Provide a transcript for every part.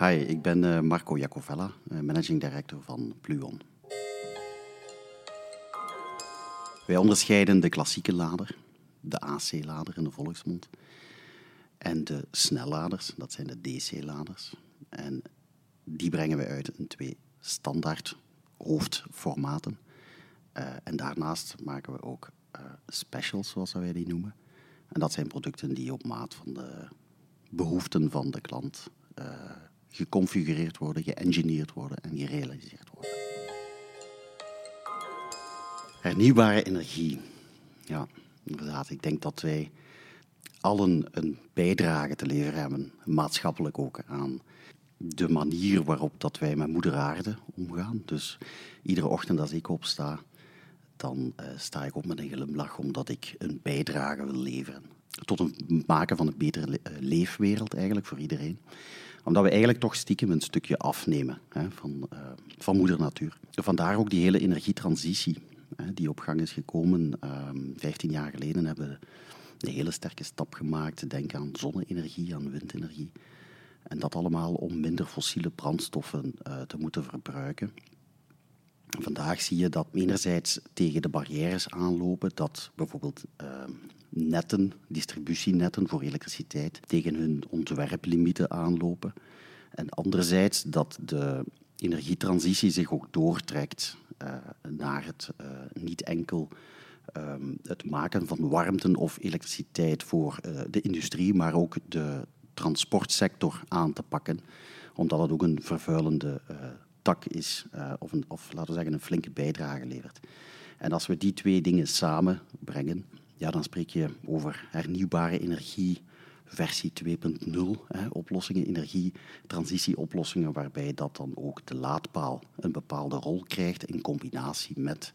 Hi, ik ben uh, Marco Jacovella, uh, managing director van Pluon. Wij onderscheiden de klassieke lader, de AC-lader in de volksmond, en de snelladers, dat zijn de DC-laders. En die brengen we uit in twee standaard hoofdformaten. Uh, en daarnaast maken we ook specials, zoals wij die noemen. En dat zijn producten die op maat van de behoeften van de klant geconfigureerd worden, geëngineerd worden en gerealiseerd worden. Hernieuwbare energie. Ja, inderdaad. Ik denk dat wij allen een bijdrage te leveren hebben, maatschappelijk ook, aan de manier waarop dat wij met moeder aarde omgaan. Dus iedere ochtend als ik opsta, dan uh, sta ik op met een glimlach omdat ik een bijdrage wil leveren. Tot het maken van een betere le leefwereld eigenlijk voor iedereen. Omdat we eigenlijk toch stiekem een stukje afnemen hè, van, uh, van moeder natuur. Vandaar ook die hele energietransitie hè, die op gang is gekomen. Uh, 15 jaar geleden hebben we een hele sterke stap gemaakt. Denk aan zonne-energie, aan windenergie. En dat allemaal om minder fossiele brandstoffen uh, te moeten verbruiken. Vandaag zie je dat enerzijds tegen de barrières aanlopen, dat bijvoorbeeld uh, netten, distributienetten voor elektriciteit, tegen hun ontwerplimieten aanlopen. En anderzijds dat de energietransitie zich ook doortrekt uh, naar het uh, niet enkel um, het maken van warmte of elektriciteit voor uh, de industrie, maar ook de transportsector aan te pakken, omdat het ook een vervuilende tak is, of, een, of laten we zeggen een flinke bijdrage levert. En als we die twee dingen samenbrengen, ja, dan spreek je over hernieuwbare energie versie 2.0, oplossingen, energietransitieoplossingen, waarbij dat dan ook de laadpaal een bepaalde rol krijgt in combinatie met,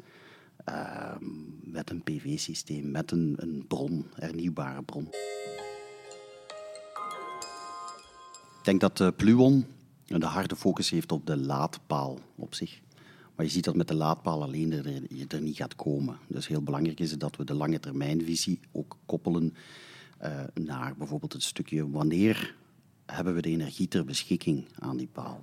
uh, met een PV-systeem, met een, een bron, hernieuwbare bron. Ik denk dat uh, Pluon de harde focus heeft op de laadpaal op zich. Maar je ziet dat met de laadpaal alleen er, je er niet gaat komen. Dus heel belangrijk is dat we de lange termijnvisie ook koppelen uh, naar bijvoorbeeld het stukje wanneer hebben we de energie ter beschikking aan die paal.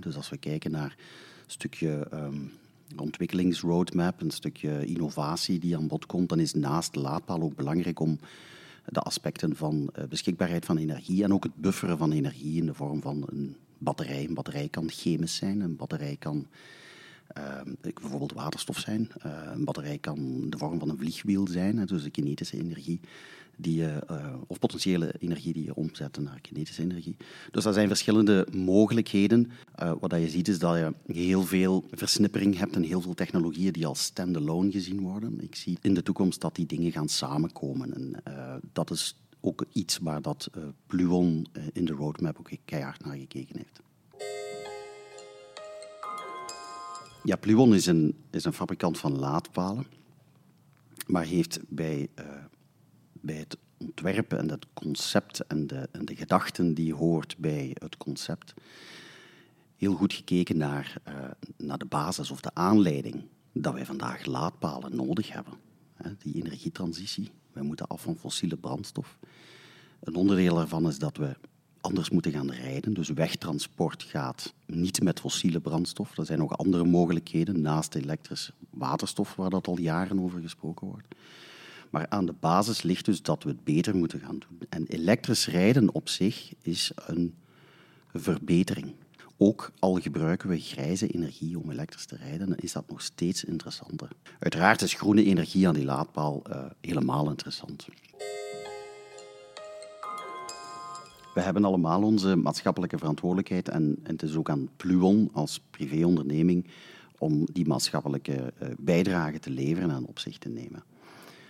Dus als we kijken naar een stukje um, ontwikkelingsroadmap, een stukje innovatie die aan bod komt, dan is naast de laadpaal ook belangrijk om de aspecten van uh, beschikbaarheid van energie en ook het bufferen van energie in de vorm van een batterij. Een batterij kan chemisch zijn, een batterij kan uh, bijvoorbeeld waterstof zijn. Uh, een batterij kan de vorm van een vliegwiel zijn, dus de kinetische energie. Die je, uh, of potentiële energie die je omzet naar kinetische energie. Dus dat zijn verschillende mogelijkheden. Uh, wat je ziet is dat je heel veel versnippering hebt en heel veel technologieën die als standalone gezien worden. Ik zie in de toekomst dat die dingen gaan samenkomen. En dat is ook iets waar dat Pluon in de roadmap ook keihard naar gekeken heeft. Ja, Pluon is een, is een fabrikant van laadpalen, maar heeft bij, uh, bij het ontwerpen en het concept en de, en de gedachten die hoort bij het concept heel goed gekeken naar, naar de basis of de aanleiding dat wij vandaag laadpalen nodig hebben. Die energietransitie, wij moeten af van fossiele brandstof. Een onderdeel daarvan is dat we anders moeten gaan rijden. Dus wegtransport gaat niet met fossiele brandstof. Er zijn nog andere mogelijkheden naast elektrisch waterstof, waar dat al jaren over gesproken wordt. Maar aan de basis ligt dus dat we het beter moeten gaan doen. En elektrisch rijden op zich is een verbetering. Ook al gebruiken we grijze energie om elektrisch te rijden, is dat nog steeds interessanter. Uiteraard is groene energie aan die laadpaal uh, helemaal interessant. We hebben allemaal onze maatschappelijke verantwoordelijkheid en, en het is ook aan Pluon als privéonderneming om die maatschappelijke uh, bijdrage te leveren en op zich te nemen.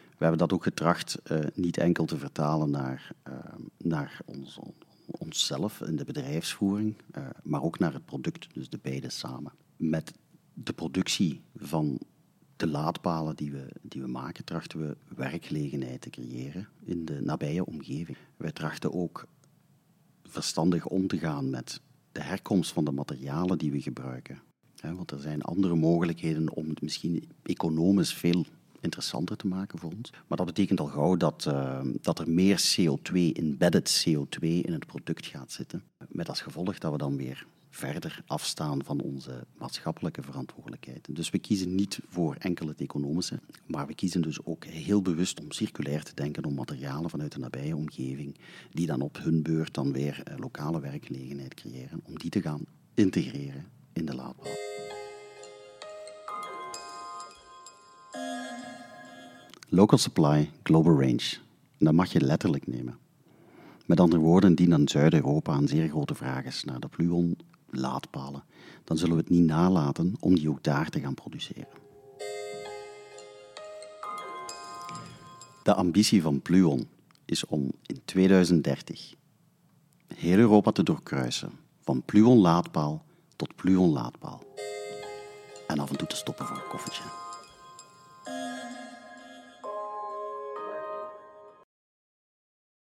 We hebben dat ook getracht uh, niet enkel te vertalen naar, uh, naar ons, onszelf in de bedrijfsvoering, maar ook naar het product, dus de beide samen. Met de productie van de laadpalen die we, die we maken, trachten we werkgelegenheid te creëren in de nabije omgeving. Wij trachten ook verstandig om te gaan met de herkomst van de materialen die we gebruiken. want er zijn andere mogelijkheden om het misschien economisch veel interessanter te maken voor ons. Maar dat betekent al gauw dat, uh, dat er meer CO2, embedded CO2 in het product gaat zitten. Met als gevolg dat we dan weer verder afstaan van onze maatschappelijke verantwoordelijkheid. Dus we kiezen niet voor enkel het economische, maar we kiezen dus ook heel bewust om circulair te denken, om materialen vanuit de nabije omgeving, die dan op hun beurt dan weer eh, lokale werkgelegenheid creëren, om die te gaan integreren in de laadpaal. Local supply, global range. Dat mag je letterlijk nemen. Met andere woorden, die dan Zuid-Europa een zeer grote vraag is naar de Pluon laadpalen, dan zullen we het niet nalaten om die ook daar te gaan produceren. De ambitie van Pluon is om in 2030 heel Europa te doorkruisen, van Pluon laadpaal tot Pluon laadpaal. En af en toe te stoppen voor een koffertje.